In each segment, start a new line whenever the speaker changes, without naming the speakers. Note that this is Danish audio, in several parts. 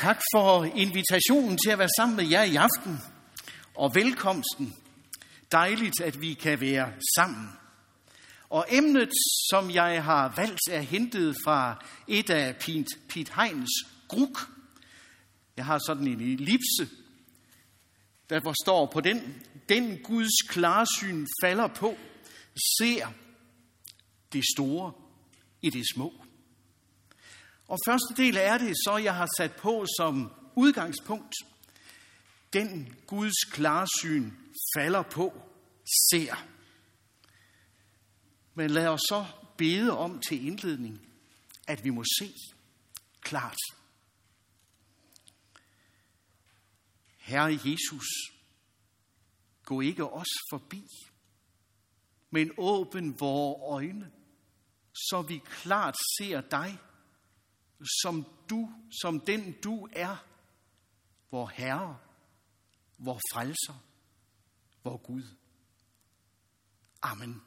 Tak for invitationen til at være sammen med jer i aften, og velkomsten. Dejligt, at vi kan være sammen. Og emnet, som jeg har valgt, er hentet fra et af Piet Heins gruk. Jeg har sådan en ellipse, der står på den, den Guds klarsyn falder på, ser det store i det små. Og første del er det, så jeg har sat på som udgangspunkt. Den Guds klarsyn falder på, ser. Men lad os så bede om til indledning, at vi må se klart. Herre Jesus, gå ikke os forbi, men åbn vores øjne, så vi klart ser dig som du, som den du er, vor Herre, vor Frelser, vor Gud. Amen.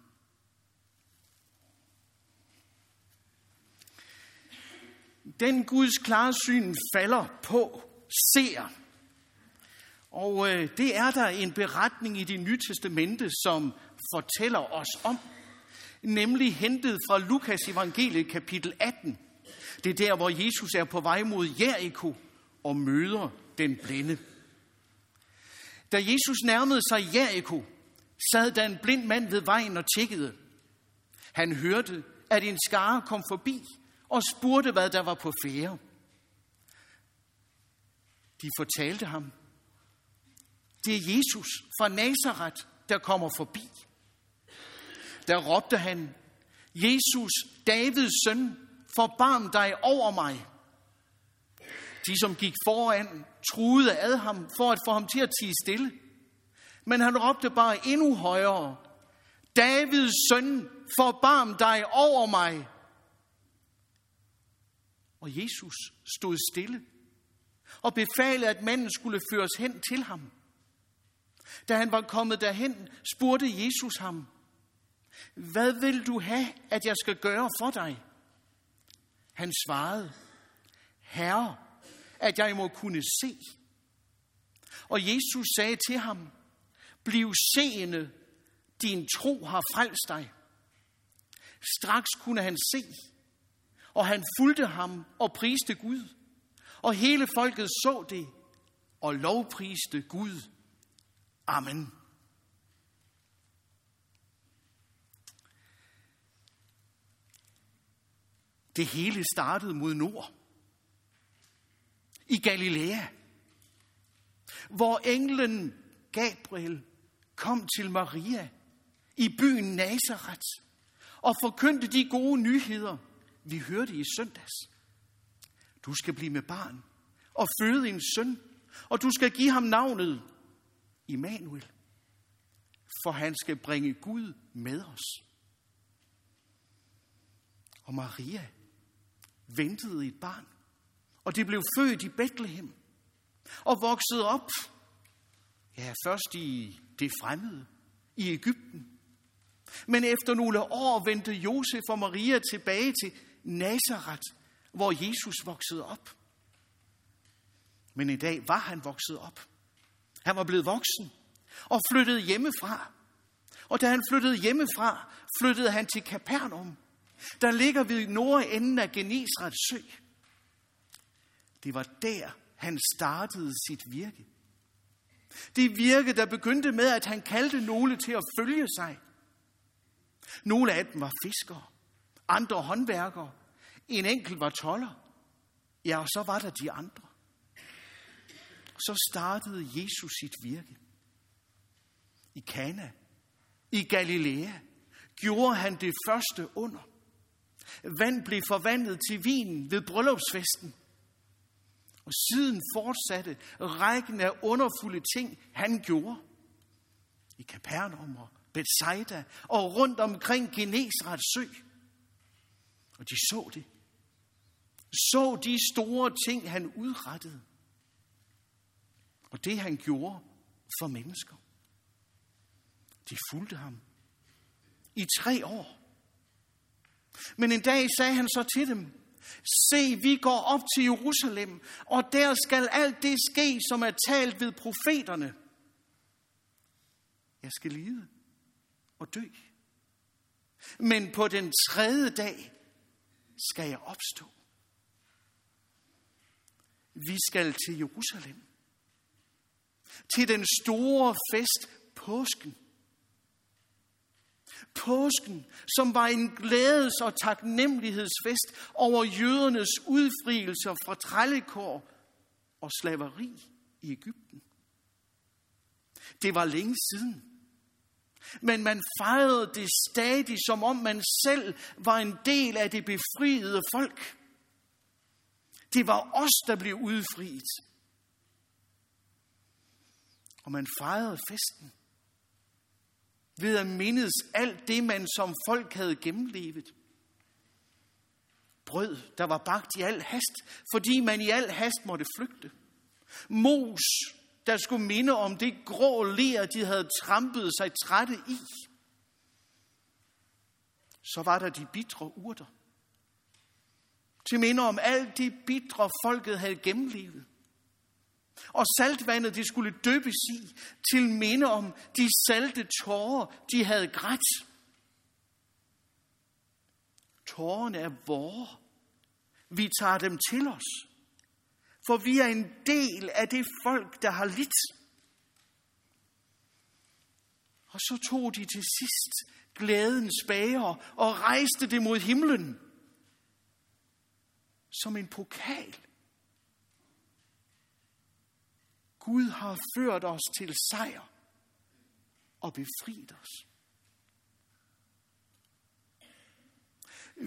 Den Guds klarsyn falder på, ser. Og øh, det er der en beretning i det nye testamente, som fortæller os om, nemlig hentet fra Lukas evangeliet kapitel 18, det er der, hvor Jesus er på vej mod Jericho og møder den blinde. Da Jesus nærmede sig Jericho, sad der en blind mand ved vejen og tjekkede. Han hørte, at en skare kom forbi og spurgte, hvad der var på fære. De fortalte ham, det er Jesus fra Nazareth, der kommer forbi. Der råbte han, Jesus, Davids søn, forbarm dig over mig. De, som gik foran, truede ad ham for at få ham til at tige stille. Men han råbte bare endnu højere, Davids søn, forbarm dig over mig. Og Jesus stod stille og befalede, at manden skulle føres hen til ham. Da han var kommet derhen, spurgte Jesus ham, hvad vil du have, at jeg skal gøre for dig? Han svarede, Herre, at jeg må kunne se. Og Jesus sagde til ham, bliv seende, din tro har frelst dig. Straks kunne han se, og han fulgte ham og priste Gud. Og hele folket så det og lovpriste Gud. Amen. Det hele startede mod nord. I Galilea. Hvor englen Gabriel kom til Maria i byen Nazareth og forkyndte de gode nyheder, vi hørte i søndags. Du skal blive med barn og føde en søn, og du skal give ham navnet Immanuel, for han skal bringe Gud med os. Og Maria ventede et barn. Og det blev født i Bethlehem og voksede op, ja, først i det fremmede, i Ægypten. Men efter nogle år vendte Josef og Maria tilbage til Nazareth, hvor Jesus voksede op. Men i dag var han vokset op. Han var blevet voksen og flyttede hjemmefra. Og da han flyttede hjemmefra, flyttede han til Kapernaum, der ligger ved nordenden af Genesrets sø. Det var der, han startede sit virke. Det virke, der begyndte med, at han kaldte nogle til at følge sig. Nogle af dem var fiskere, andre håndværkere, en enkelt var toller. Ja, og så var der de andre. Så startede Jesus sit virke. I Kana, i Galilea, gjorde han det første under. Vand blev forvandlet til vin ved bryllupsfesten. Og siden fortsatte rækken af underfulde ting, han gjorde. I Kapernaum og Bethsaida og rundt omkring Genesrets sø. Og de så det. Så de store ting, han udrettede. Og det, han gjorde for mennesker. De fulgte ham i tre år. Men en dag sagde han så til dem, Se, vi går op til Jerusalem, og der skal alt det ske, som er talt ved profeterne. Jeg skal lide og dø. Men på den tredje dag skal jeg opstå. Vi skal til Jerusalem. Til den store fest, påsken. Påsken, som var en glædes- og taknemmelighedsfest over jødernes udfrielser fra trællekår og slaveri i Ægypten. Det var længe siden. Men man fejrede det stadig, som om man selv var en del af det befriede folk. Det var os, der blev udfriet. Og man fejrede festen ved at mindes alt det, man som folk havde gennemlevet. Brød, der var bagt i al hast, fordi man i al hast måtte flygte. Mos, der skulle minde om det grå ler, de havde trampet sig trætte i. Så var der de bitre urter. Til minde om alt det bitre, folket havde gennemlevet. Og saltvandet, de skulle døbes i, til minde om de salte tårer, de havde grædt. Tårerne er vore. Vi tager dem til os. For vi er en del af det folk, der har lidt. Og så tog de til sidst glædens bager og rejste det mod himlen. Som en pokal Gud har ført os til sejr og befriet os.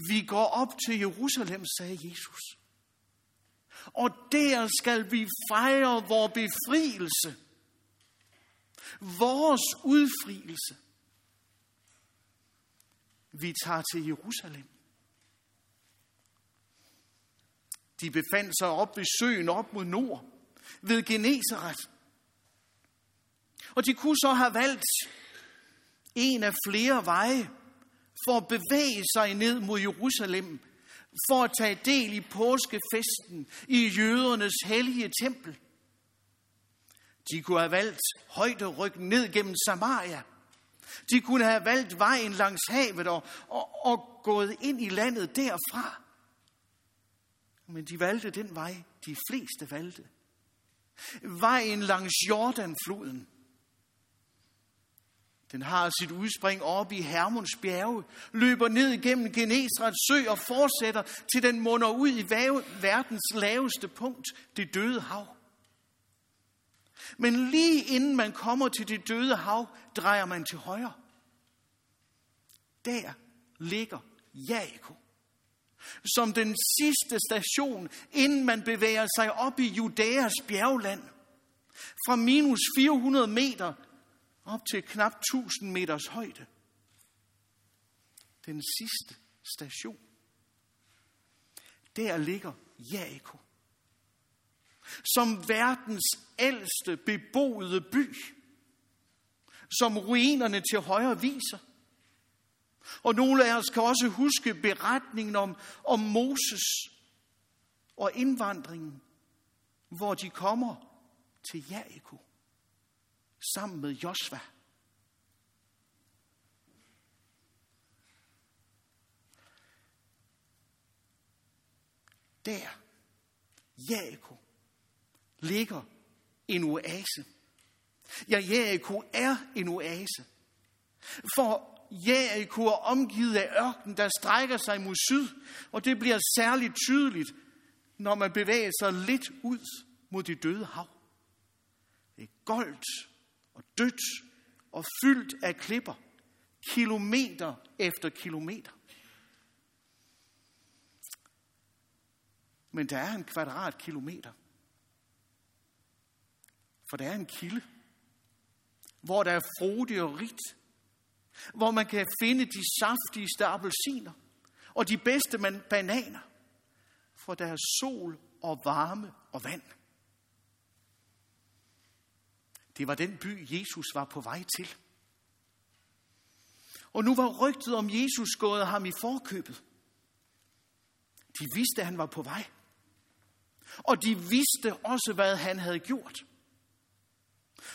Vi går op til Jerusalem, sagde Jesus. Og der skal vi fejre vores befrielse. Vores udfrielse. Vi tager til Jerusalem. De befandt sig op ved søen op mod nord ved Genesaret. Og de kunne så have valgt en af flere veje for at bevæge sig ned mod Jerusalem, for at tage del i påskefesten i jødernes hellige tempel. De kunne have valgt højderyg ned gennem Samaria. De kunne have valgt vejen langs havet og, og, og gået ind i landet derfra. Men de valgte den vej, de fleste valgte. Vejen langs Jordanfloden. Den har sit udspring op i Hermons bjerge, løber ned gennem Genesrets sø og fortsætter til den munder ud i verdens laveste punkt, det døde hav. Men lige inden man kommer til det døde hav, drejer man til højre. Der ligger Jericho som den sidste station, inden man bevæger sig op i Judæas bjergland. Fra minus 400 meter op til knap 1000 meters højde. Den sidste station. Der ligger Jericho. Som verdens ældste beboede by. Som ruinerne til højre viser – og nogle af os kan også huske beretningen om, om Moses og indvandringen, hvor de kommer til Jericho sammen med Josva. Der, Jericho, ligger en oase. Ja, Jericho er en oase. For Jericho er omgivet af ørken, der strækker sig mod syd, og det bliver særligt tydeligt, når man bevæger sig lidt ud mod det døde hav. Det er goldt og dødt og fyldt af klipper, kilometer efter kilometer. Men der er en kvadratkilometer. For der er en kilde, hvor der er frodigt og rigt, hvor man kan finde de saftigste appelsiner og de bedste bananer, for der er sol og varme og vand. Det var den by, Jesus var på vej til. Og nu var rygtet om Jesus gået ham i forkøbet. De vidste, at han var på vej. Og de vidste også, hvad han havde gjort.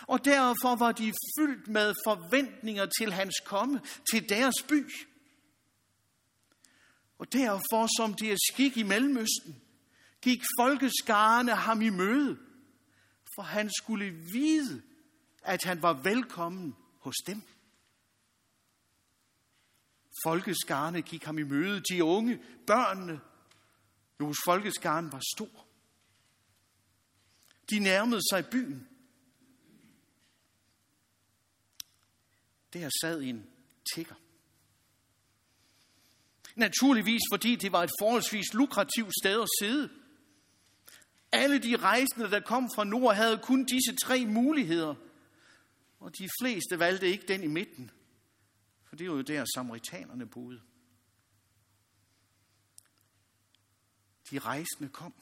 Og derfor var de fyldt med forventninger til hans komme til deres by. Og derfor, som det er skik i Mellemøsten, gik folkeskarne ham i møde, for han skulle vide, at han var velkommen hos dem. Folkeskarne gik ham i møde, de unge, børnene. Jo, folkeskaren var stor. De nærmede sig byen. Der sad en tigger. Naturligvis fordi det var et forholdsvis lukrativt sted at sidde. Alle de rejsende, der kom fra nord, havde kun disse tre muligheder. Og de fleste valgte ikke den i midten. For det var jo der, samaritanerne boede. De rejsende kom.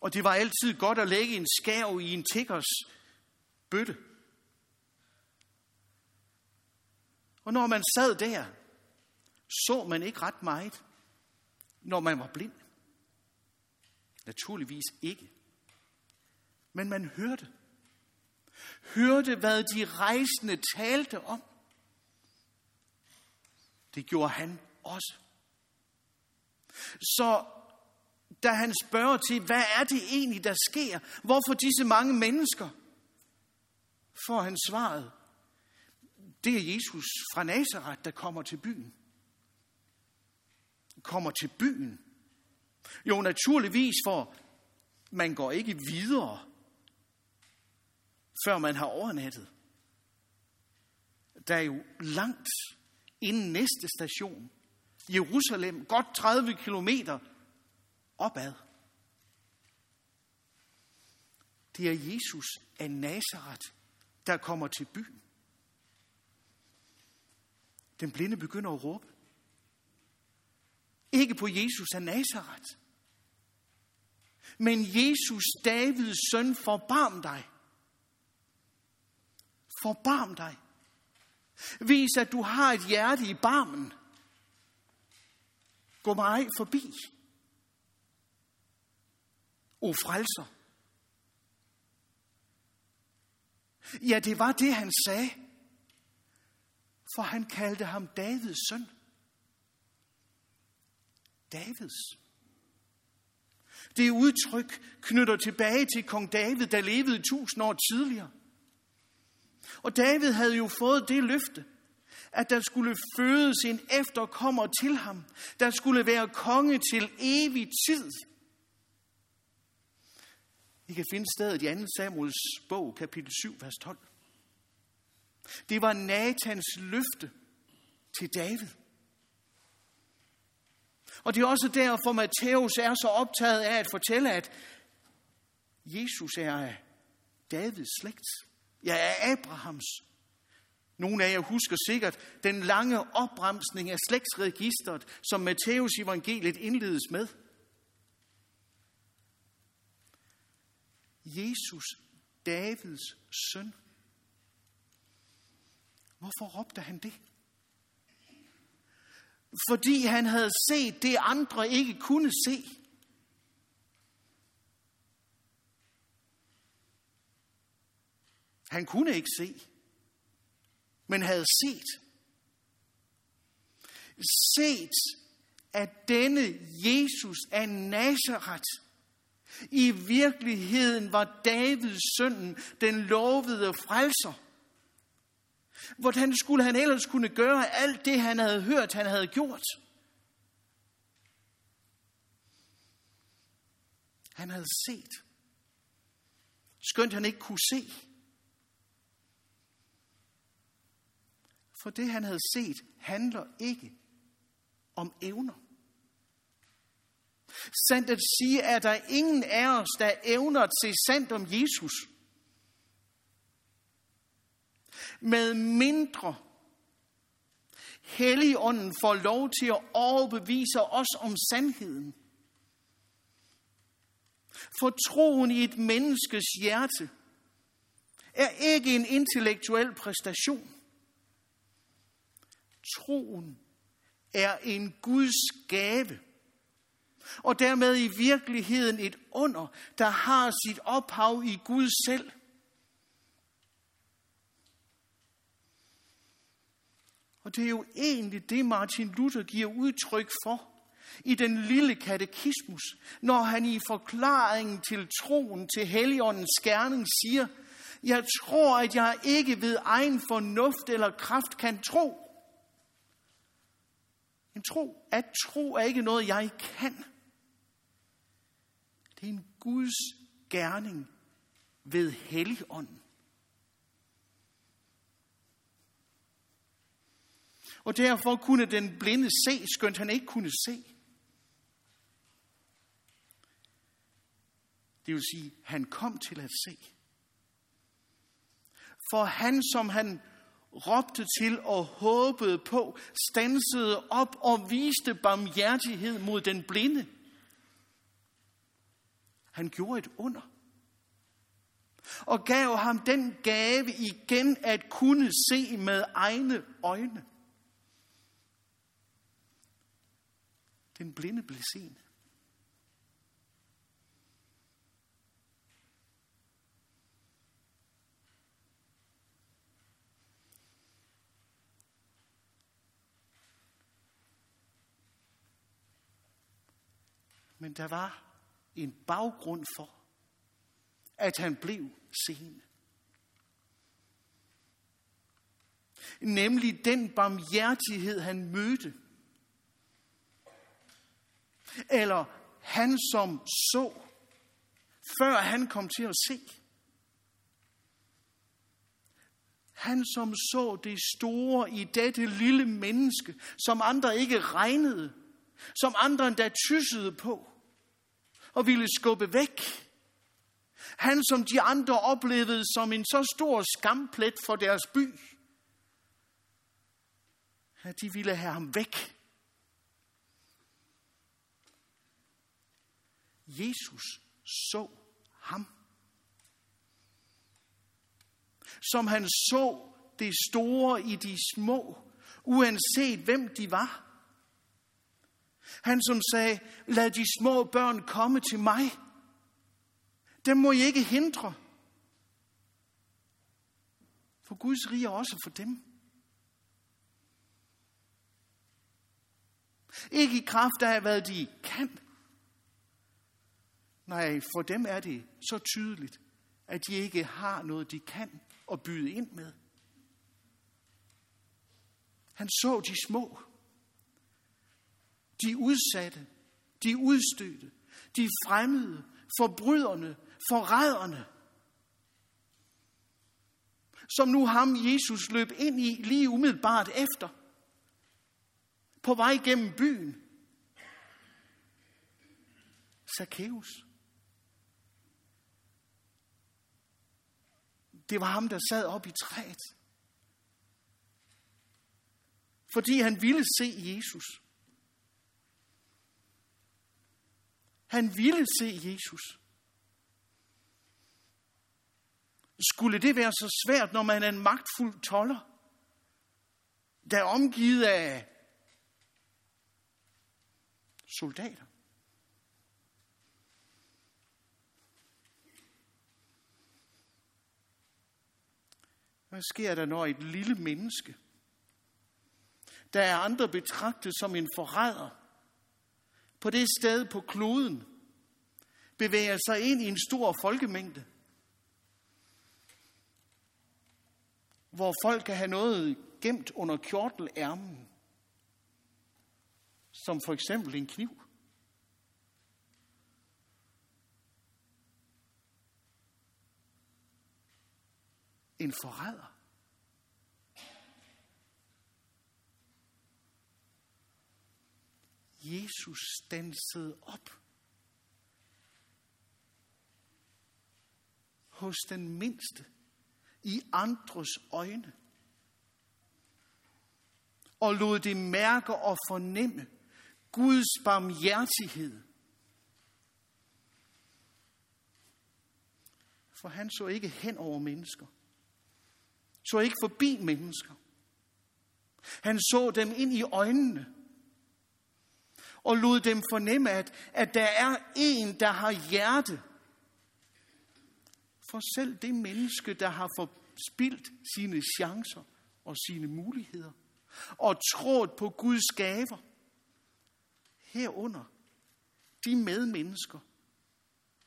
Og det var altid godt at lægge en skæv i en tiggers bøtte. Og når man sad der, så man ikke ret meget, når man var blind. Naturligvis ikke. Men man hørte. Hørte, hvad de rejsende talte om. Det gjorde han også. Så da han spørger til, hvad er det egentlig, der sker? Hvorfor disse mange mennesker? Får han svaret, det er Jesus fra Nazareth, der kommer til byen. Kommer til byen. Jo, naturligvis, for man går ikke videre, før man har overnattet. Der er jo langt inden næste station. Jerusalem, godt 30 kilometer opad. Det er Jesus af Nazareth, der kommer til byen. Den blinde begynder at råbe. Ikke på Jesus af Nazareth. Men Jesus, Davids søn, forbarm dig. Forbarm dig. Vis, at du har et hjerte i barmen. Gå mig forbi. O frelser. Ja, det var det, han sagde. For han kaldte ham Davids søn. Davids. Det udtryk knytter tilbage til kong David, der levede tusind år tidligere. Og David havde jo fået det løfte, at der skulle fødes en efterkommer til ham, der skulle være konge til evig tid. I kan finde stedet i 2. Samuels bog, kapitel 7, vers 12. Det var Natans løfte til David. Og det er også derfor, Matthæus er så optaget af at fortælle, at Jesus er af Davids slægt. Ja, er Abrahams. Nogle af jer husker sikkert den lange opremsning af slægtsregistret, som Matthæus evangeliet indledes med. Jesus, Davids søn. Hvorfor råbte han det? Fordi han havde set det, andre ikke kunne se. Han kunne ikke se, men havde set. Set, at denne Jesus af Nazareth i virkeligheden var Davids søn, den lovede frelser. Hvordan skulle han ellers kunne gøre alt det, han havde hørt, han havde gjort? Han havde set. Skønt han ikke kunne se. For det, han havde set, handler ikke om evner. Sandt at sige, at der ingen af os, der evner at se sandt om Jesus. Med mindre Helligånden får lov til at overbevise os om sandheden. For troen i et menneskes hjerte er ikke en intellektuel præstation. Troen er en Guds gave, og dermed i virkeligheden et under, der har sit ophav i Gud selv. Og det er jo egentlig det, Martin Luther giver udtryk for i den lille katekismus, når han i forklaringen til troen til Helligåndens skærning siger, jeg tror, at jeg ikke ved egen fornuft eller kraft kan tro. En tro, at tro er ikke noget, jeg kan. Det er en Guds gerning ved Helligånden. Og derfor kunne den blinde se, skønt han ikke kunne se. Det vil sige, han kom til at se. For han, som han råbte til og håbede på, stansede op og viste barmhjertighed mod den blinde. Han gjorde et under. Og gav ham den gave igen at kunne se med egne øjne. Den blinde blev seende. Men der var en baggrund for, at han blev sen. Nemlig den barmhjertighed, han mødte. Eller han, som så, før han kom til at se. Han, som så det store i dette lille menneske, som andre ikke regnede, som andre endda tyssede på og ville skubbe væk. Han, som de andre oplevede som en så stor skamplet for deres by, at de ville have ham væk. Jesus så ham. Som han så det store i de små, uanset hvem de var. Han som sagde, lad de små børn komme til mig. Dem må I ikke hindre. For Guds rige er også for dem. Ikke i kraft af, hvad de kan. Nej, for dem er det så tydeligt, at de ikke har noget, de kan at byde ind med. Han så de små de udsatte, de udstødte, de fremmede, forbryderne, forræderne, som nu ham Jesus løb ind i lige umiddelbart efter, på vej gennem byen. Zacchaeus. Det var ham, der sad op i træet. Fordi han ville se Jesus. Han ville se Jesus. Skulle det være så svært, når man er en magtfuld toller, der er omgivet af soldater? Hvad sker der, når et lille menneske, der er andre betragtet som en forræder, på det sted på kloden bevæger sig ind i en stor folkemængde, hvor folk kan have noget gemt under kjortelærmen, som for eksempel en kniv. En forræder. Jesus stansede op hos den mindste i andres øjne og lod det mærke og fornemme Guds barmhjertighed. For han så ikke hen over mennesker. Så ikke forbi mennesker. Han så dem ind i øjnene og lod dem fornemme, at, at der er en, der har hjerte. For selv det menneske, der har forspildt sine chancer og sine muligheder, og trådt på Guds gaver, herunder de medmennesker,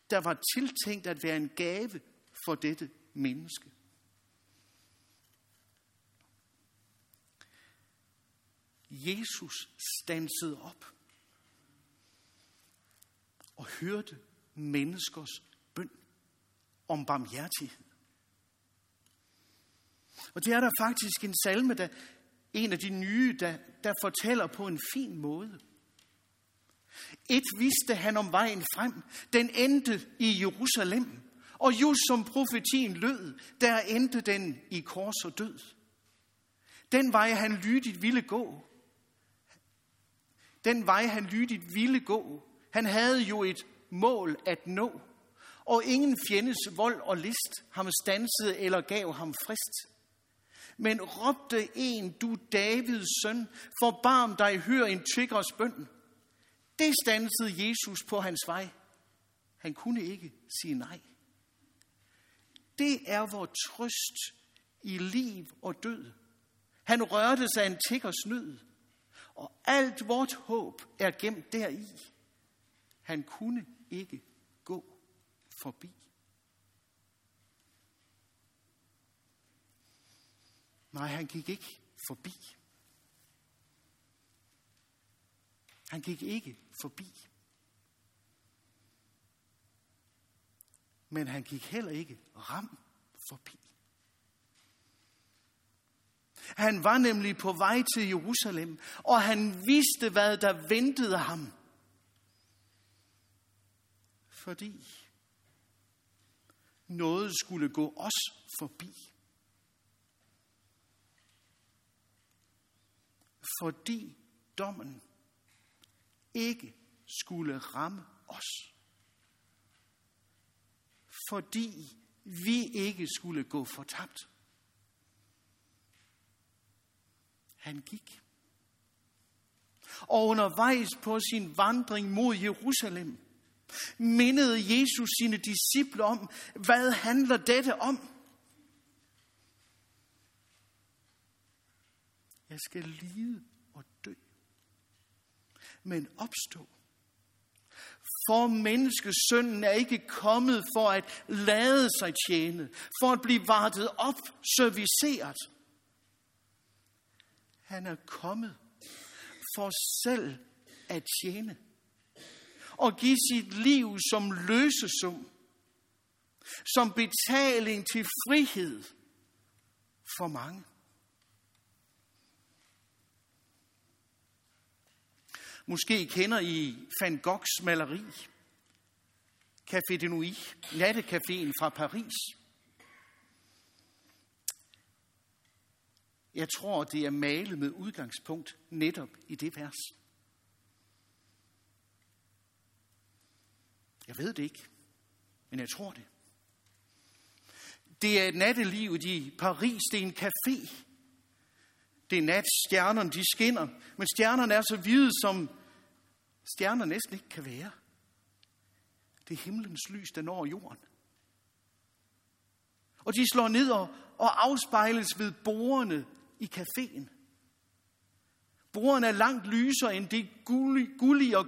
der var tiltænkt at være en gave for dette menneske. Jesus stansede op og hørte menneskers bøn om barmhjertighed. Og det er der faktisk en salme, der, en af de nye, der, der fortæller på en fin måde. Et vidste han om vejen frem. Den endte i Jerusalem. Og just som profetien lød, der endte den i kors og død. Den vej han lydigt ville gå. Den vej han lydigt ville gå. Han havde jo et mål at nå. Og ingen fjendes vold og list ham stansede eller gav ham frist. Men råbte en, du Davids søn, forbarm dig, hør en tiggers bøn. Det stansede Jesus på hans vej. Han kunne ikke sige nej. Det er vores trøst i liv og død. Han rørte sig en tiggers nød, og alt vort håb er gemt deri. Han kunne ikke gå forbi. Nej, han gik ikke forbi. Han gik ikke forbi. Men han gik heller ikke ram forbi. Han var nemlig på vej til Jerusalem, og han vidste, hvad der ventede ham. Fordi noget skulle gå os forbi. Fordi dommen ikke skulle ramme os. Fordi vi ikke skulle gå fortabt. Han gik. Og undervejs på sin vandring mod Jerusalem, mindede Jesus sine disciple om, hvad handler dette om? Jeg skal lide og dø men opstå. For menneskesønnen er ikke kommet for at lade sig tjene, for at blive vartet op, serviceret. Han er kommet for selv at tjene og give sit liv som løsesum, som betaling til frihed for mange. Måske kender I Van Goghs maleri, Café de Nuit, nattecaféen fra Paris. Jeg tror, det er malet med udgangspunkt netop i det vers. Jeg ved det ikke, men jeg tror det. Det er nattelivet i Paris. Det er en café. Det er nat, stjernerne de skinner, men stjernerne er så hvide, som stjerner næsten ikke kan være. Det er himlens lys, der når jorden. Og de slår ned og, og afspejles ved bordene i caféen. Bordene er langt lysere end det gullige og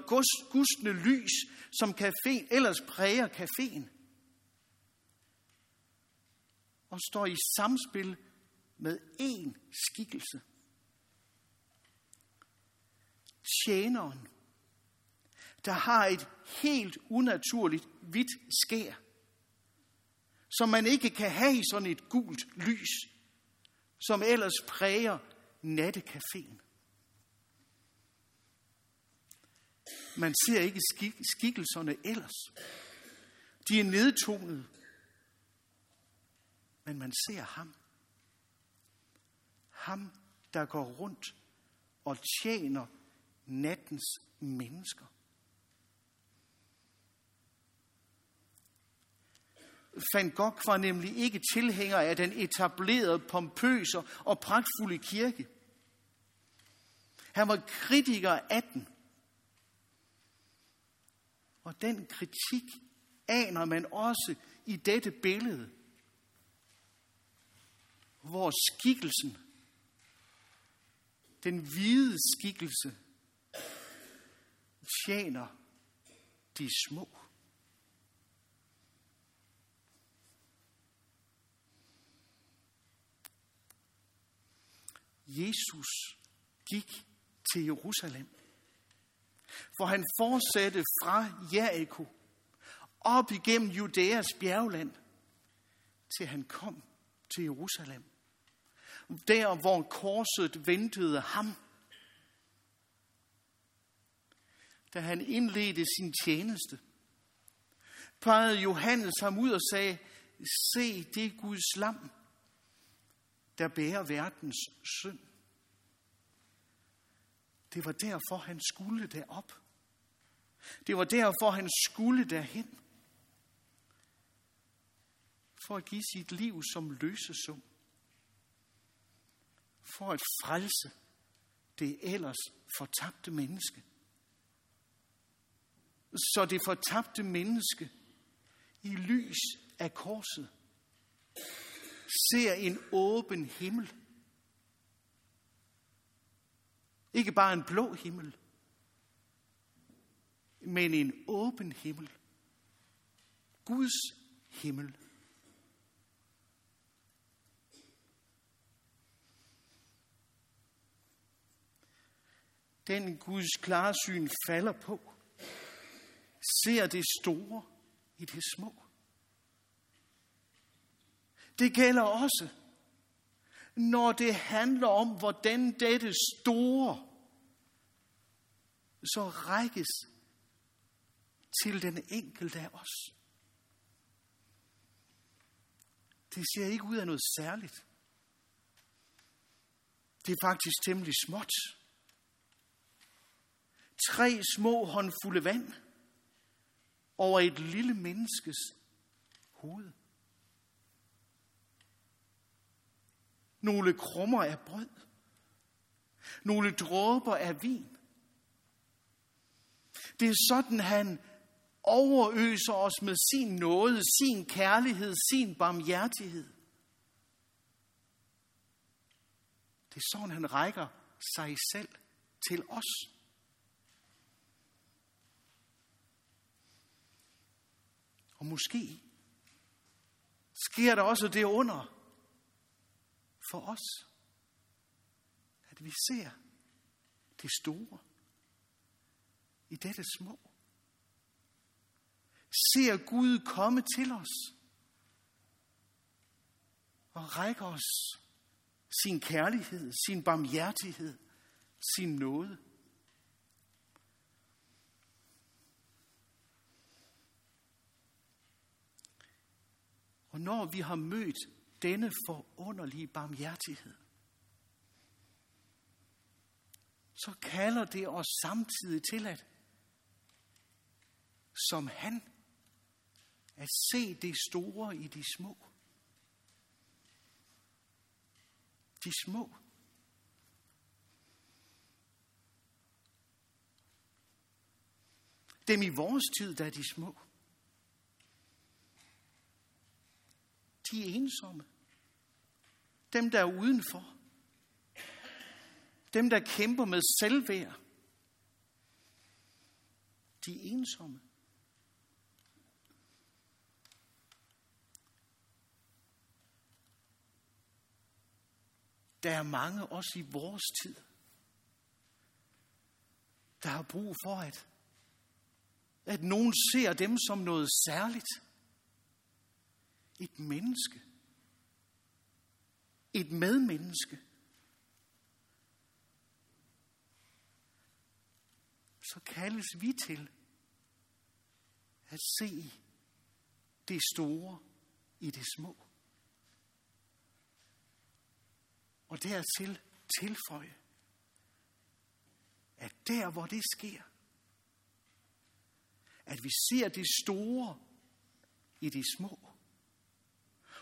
gustne lys, som caféen ellers præger caféen. Og står i samspil med én skikkelse. Tjeneren, der har et helt unaturligt hvidt skær, som man ikke kan have i sådan et gult lys, som ellers præger nattecaféen. Man ser ikke skik- skikkelserne ellers. De er nedtonet. Men man ser ham. Ham, der går rundt og tjener nattens mennesker. Van Gogh var nemlig ikke tilhænger af den etablerede, pompøse og pragtfulde kirke. Han var kritiker af den. Og den kritik aner man også i dette billede, hvor skikkelsen, den hvide skikkelse, tjener de små. Jesus gik til Jerusalem. For han fortsatte fra Jericho op igennem Judæas bjergland, til han kom til Jerusalem. Der, hvor korset ventede ham. Da han indledte sin tjeneste, pegede Johannes ham ud og sagde, se det Guds lam, der bærer verdens synd. Det var derfor, han skulle derop. Det var derfor, han skulle derhen. For at give sit liv som løsesum. For at frelse det ellers fortabte menneske. Så det fortabte menneske i lys af korset ser en åben himmel. Ikke bare en blå himmel, men en åben himmel. Guds himmel. Den Guds klarsyn falder på, ser det store i det små. Det gælder også, når det handler om, hvordan dette store så rækkes til den enkelte af os. Det ser ikke ud af noget særligt. Det er faktisk temmelig småt. Tre små håndfulde vand over et lille menneskes hoved. Nogle krummer af brød. Nogle dråber af vin. Det er sådan, han overøser os med sin nåde, sin kærlighed, sin barmhjertighed. Det er sådan, han rækker sig selv til os. Og måske sker der også det under for os, at vi ser det store i dette små. Ser Gud komme til os og række os sin kærlighed, sin barmhjertighed, sin nåde. Og når vi har mødt denne forunderlige barmhjertighed, så kalder det os samtidig til at, som han, at se det store i de små. De små. Dem i vores tid, der er de små. De er ensomme. Dem, der er udenfor. Dem, der kæmper med selvværd. De er ensomme. Der er mange også i vores tid, der har brug for, at, at nogen ser dem som noget særligt. Et menneske. Et medmenneske. Så kaldes vi til at se det store i det små. Og dertil tilføje, at der hvor det sker, at vi ser det store i det små,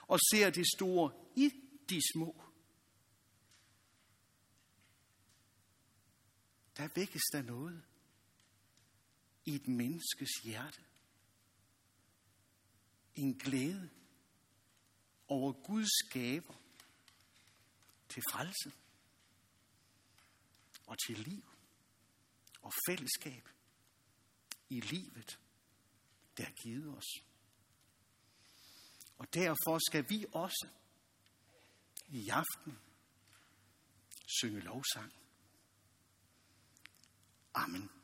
og ser det store i de små. Der vækkes der noget. i et menneskes hjerte. En glæde over Guds gaver til frelse og til liv og fællesskab i livet, der er givet os. Og derfor skal vi også i aften synge lovsang. Amen.